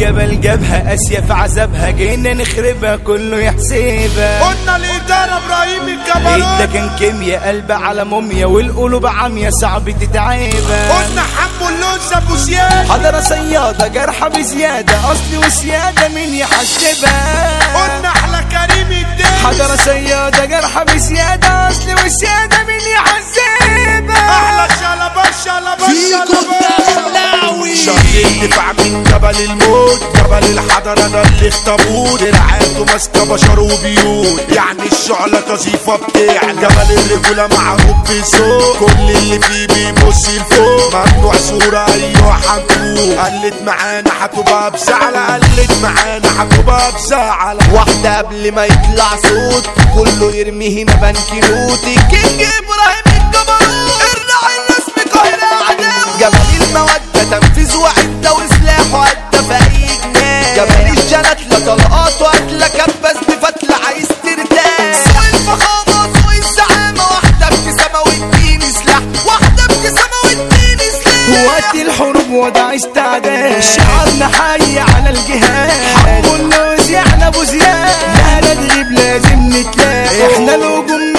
الجبل جابها أسيا في عذابها جينا نخربها كله يحسبها قلنا الإدارة إبراهيم الجبروت ده كان كيميا قلب على موميا والقلوب عامية صعب تتعبها قلنا حمو اللوز أبو زياد حضرة صيادة جرحة بزيادة أصلي وسيادة مين يحسبها. قلنا أحلى كريم الدين. حضرة صيادة جرحة بزيادة أصلي وسيادة مين يحسبها. أحلى شلبة شلبة فيكم شلبة دخلاوي شر الدفاع من جبل الموت جبل الحضرة ده اللي اختبوه دراعاته ماسكة بشر وبيوت. يعني الشعلة قذيفة بتاع جبل الرجولة معروف بصوت كل اللي فيه بيبص لفوق. ممنوع صورة أيوة حنكون قلت معانا هتبقى بزعلة قلت معانا هتبقى بزعلة. واحدة قبل ما يطلع صوت كله يرمي هنا بنكيروت الكينج إبراهيم الجبروت. جبل المودة تنفيذ وعدة وسلاحه عدة في اي جنان جبل الجنات لا طلقات وقتلة كبس بفتلة عايز ترتاح سوق الفخامة سوق الزعامة واحدة ابتسامة واديني سلاح واحدة ابتسامة واديني سلاح وقت الحروب وضع استعداد. شعارنا حي على الجهاد. حب اللوز يعني ابو زياد لا لا تغيب لازم نتلاقى. إحنا الهجوم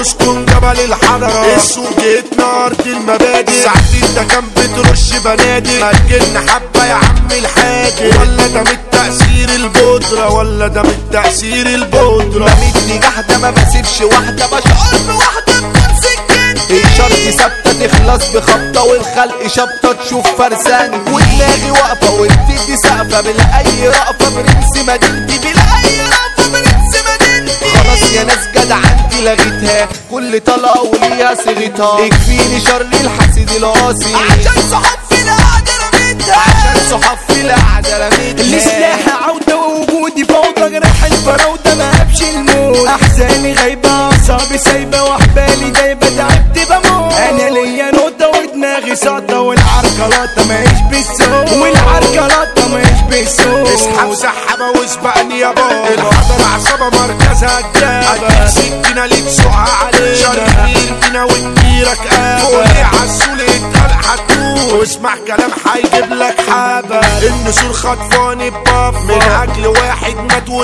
وتسكن جبل الحضرة. السوق جيتنا أرض المبادئ. ساعتين ده كان بترش بنادق مجلنا حبة يا عم الحاج ولا ده من تأثير البودرة ولا ده من تأثير البودرة. بمدني جحدة ما بسيبش واحدة. بشعر بواحدة سكنتي الشرط ثابتة تخلص بخبطة والخلق شبطة تشوف فرساني ودماغي واقفة وبتدي سقفة بالأي رأفة. برنس مدينتي بالأي رأفة. برنس مدينتي خلاص يا ناس جدع انتي لغيتها كل طلقة وليها صيغتها. يكفيني شر الحسيد القاسي. عشان صحاب في القعدة رميتها. عشان صحاب في القعدة رميتها. السلاح عودة ووجودي فوضى جراح الفراودة ما هبش الموت. أحزاني غايبة أعصابي سايبة وأحبالي جايبة تعبت بموت. أنا ليا نقطة ودماغي ساطة والعركلاتة ماهيش بالصوت. والعركلاتة ماهيش بالصوت. اسحب سحبة واسبقني يا بابا. الحضر عصابة مركزها الجابة اديك سكينة ليك سوقها عليه شرير بينا وكبيرك قابة فوقي عالسول اتقال هتموت واسمع كلام هيجيب لك حابة النسور خطفاني ببفة من أجل واحد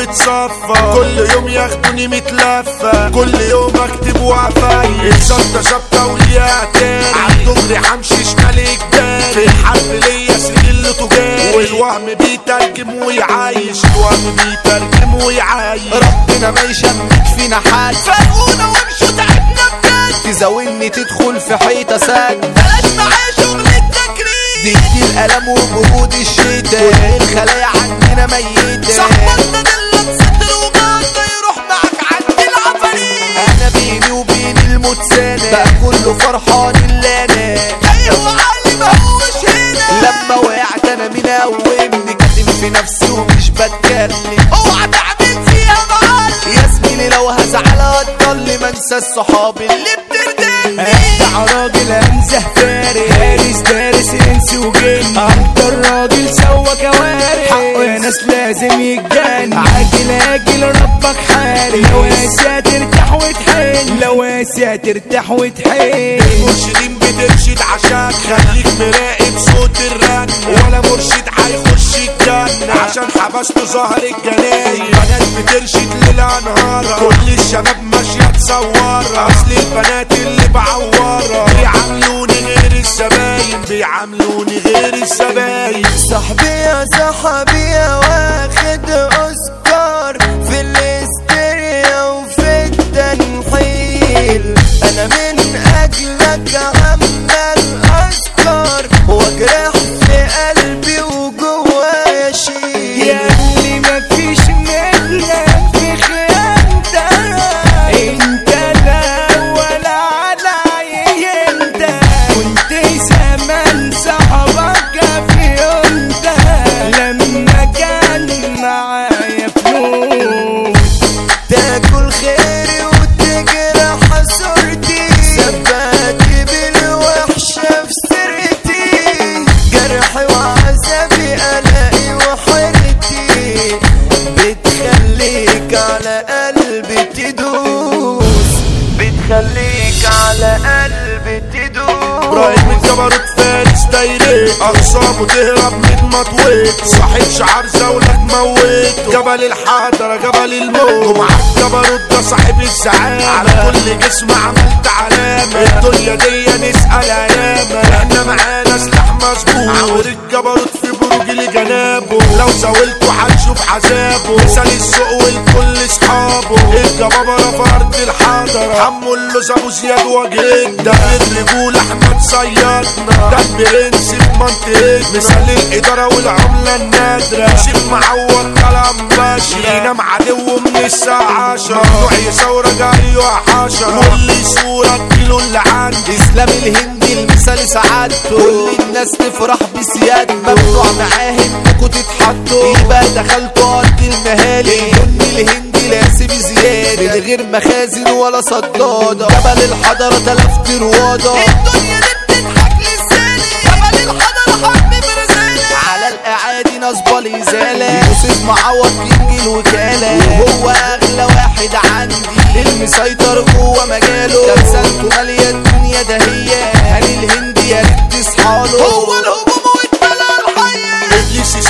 واتصفى كل يوم ياخدوني متلفة. كل يوم اكتب وقفايل الشطة شطة وليها تاني. عالدغري همشي شمال اجباري في الحرب ليا سجل تجاري. والوهم بيترجم ويعايش. الوهم بيترجم ويعايش. ربنا ما يشمت فينا حاجة. فرقونا وامشوا تعبنا بجد. تزاولني تدخل في حيطة سد. بلاش معايا شغل التكريم. دي كتير ألم وجهود الشتاء. كل الخلايا عندنا ميتة. صاحبنا دلك الموت سنة. بقى كله فرحان اللي أنا. أيوة علي ما هوش هنا. لما وقعت أنا مين قومني كاتم في نفسي ومش بتكلم. اوعى تعمل فيها معلم. يا زميلي لو هزعل هتضل. ما انسى الصحاب اللي بتردني. أبدع راجل أنزه فارق هارس دارس انس وجن أكتر راجل سوى كوارث. حقه يا ناس لازم يتجن عاجل آجل ربك حارق لو قاسي ترتاح وتحن لو قاسي ترتاح وتحن مرشدين بترشد عشان خليك مراقب صوت الرن. ولا مرشد هيخش الجنة عشان حبست ظهر الجناين بنات بترشد ليلة نهارة كل الشباب ماشية تصورة أصل البنات اللي بعورة بيعاملوني غير الزباين. بيعاملوني غير الزباين. صاحبي يا صاحبي يا واخد إبراهيم الجبروت فارس دايرين اقسامه تهرب من مطويت صاحب شعر زولك موت جبل الحضرة جبل الموت. ومعاك جبروت ده صاحب الزعامة على كل جسم عملت علامة. الدنيا دي نسأل ايامة إحنا معانا سلاح مظبوط. عمرو الجبروت في برج لجنابه لو زاولته هتشوف عذابه. مثال السوق والكل اصحابه. الجبابرة في ارض الحضرة. حمو اللوز ابو زياد وجهنا ده الرجولة إحنا تصيدنا ده البرنس منطقتنا. مثال الإدارة والعملة النادرة. شيخ معوض كلام ماشي ينام عدو من الساعة 10 ممنوع يصورك أيوه حشرة واللي صورة اديله اللي عندي. إسلام الهندي المثال سعادته. كل الناس تفرح بسيادة ممنوع معاه انكوا تتحطوا يبقى دخلتوا ارض المهالي. البن الهندي لاسب زيادة. من غير مخازن ولا صدادة. جبل الحضرة تلفت روادة. الدنيا دي بتضحك للسالي. جبل الحضرة حرب برزالة. على الأعادي نصبة الازالة يوسف معوض كينج الوكالة. وهو أغلى واحد عندي. المسيطر جوه مجاله. تمثالته مالية الدنيا ده هي هاني الهندي يا ريت تصحاله هو الحية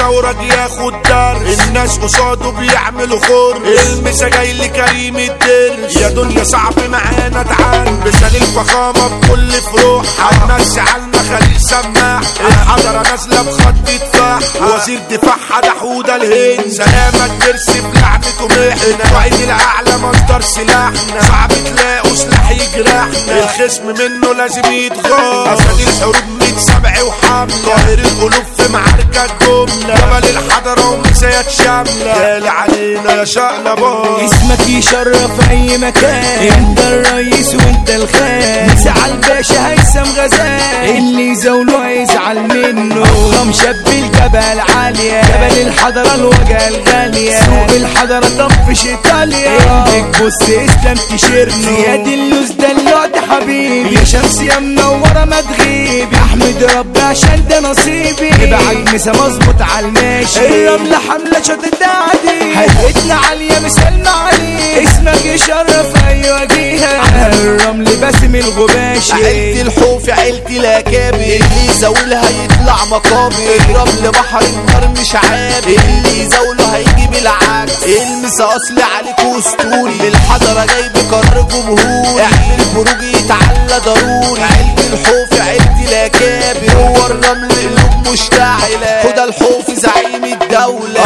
يصورك ياخد درس الناس قصاده بيعملوا خر المسا جاي لكريم الدرس. يا دنيا صعب معانا تعال مثال الفخامة بكل فروح هنمشي على المخاليق سماح. الحضره نازله بخط دفاع وزير دفاعها ده حوده الهند. سلامك ترسي بلعبته محنه وعيد الأعلى مصدر سلاحنا صعب تلاقوا سلاح يجرحنا الخصم منه لازم يتغار أسد الحروب ميت سبع وحملة. طاهر القلوب في معركة جملة. جبل الحضره ومسايات شاملة. جالي علينا يا شقلبان اسمك يشرف أي مكان. أنت الرئيس وأنت الخان نسعى الباشا هيثم غزال اللي يزاوله هيزعل منه. ضم شاب الجبل عالية. جبل الحضرة الوجه الغالية. سوق الحضرة طفش ايطاليا عندك بص إسلام تشيرنو زياد اللوز دلوعت حبيبي. يا شمس يا منورة ما تغيب أحمد ربي عشان ده نصيبي. ابعد مسا مظبوط على الماشي. الرملة حملة شطت عادي هيئتنا عالية مسلمة عليه اسمك يشرف أيوه جيها على الرمل باسم الغباشي عيلتي الحوفي عيلتي الاكابر اللي يزاولها يطلع مقابر. الرمل بحر النار مش عابر. اللي يزاوله هيجي بالعكس. إلمس اصلي عليك أسطوري. الحضرة جاي بقرار جمهوري. اعمل بروج يتعلى ضروري. عيلتي الحوفي عيلتي الاكابر هو الرمل قلوب مشتعلة. هدى الحوفي زعيم الدولة.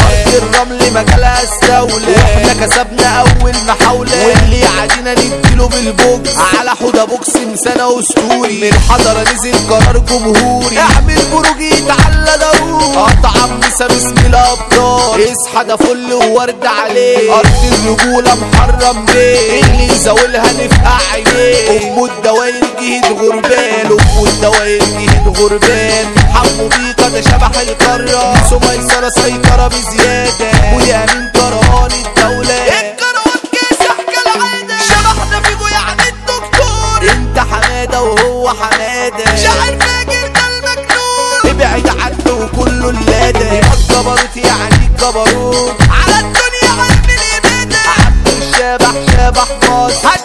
ارض الرمل مجالها أستولى؟ إحنا كسبنا أول محاوله واللي عادينا نديله بالبوكس. على حوضة بوكس مسانه أسطوري. من الحضره نزل قرار جمهوري. اعمل بروج يتعلى ضروري. قطع مسا باسم الأبطال. اصحى ده فل وورد عليه. أرض الرجوله محرم بيه. اللي يزاولها نفقع عينيه. أم الدواير جهد غربان أم الدواير جهد غربان حمو بيكا ده شبح القاره سميسره سيطرة بزيادة. ويا مين كرهان الدولة. الكروان كاسح كالعاده شبحنا فيكو يعني الدكتور. انت حماده وهو حمادة. شاعر فاجر ده المجنون ابعد عنه وكله اللادة. الجبروت يعني الجبروت. على الدنيا علم الاباده عبد الشبح شبح هتزاوله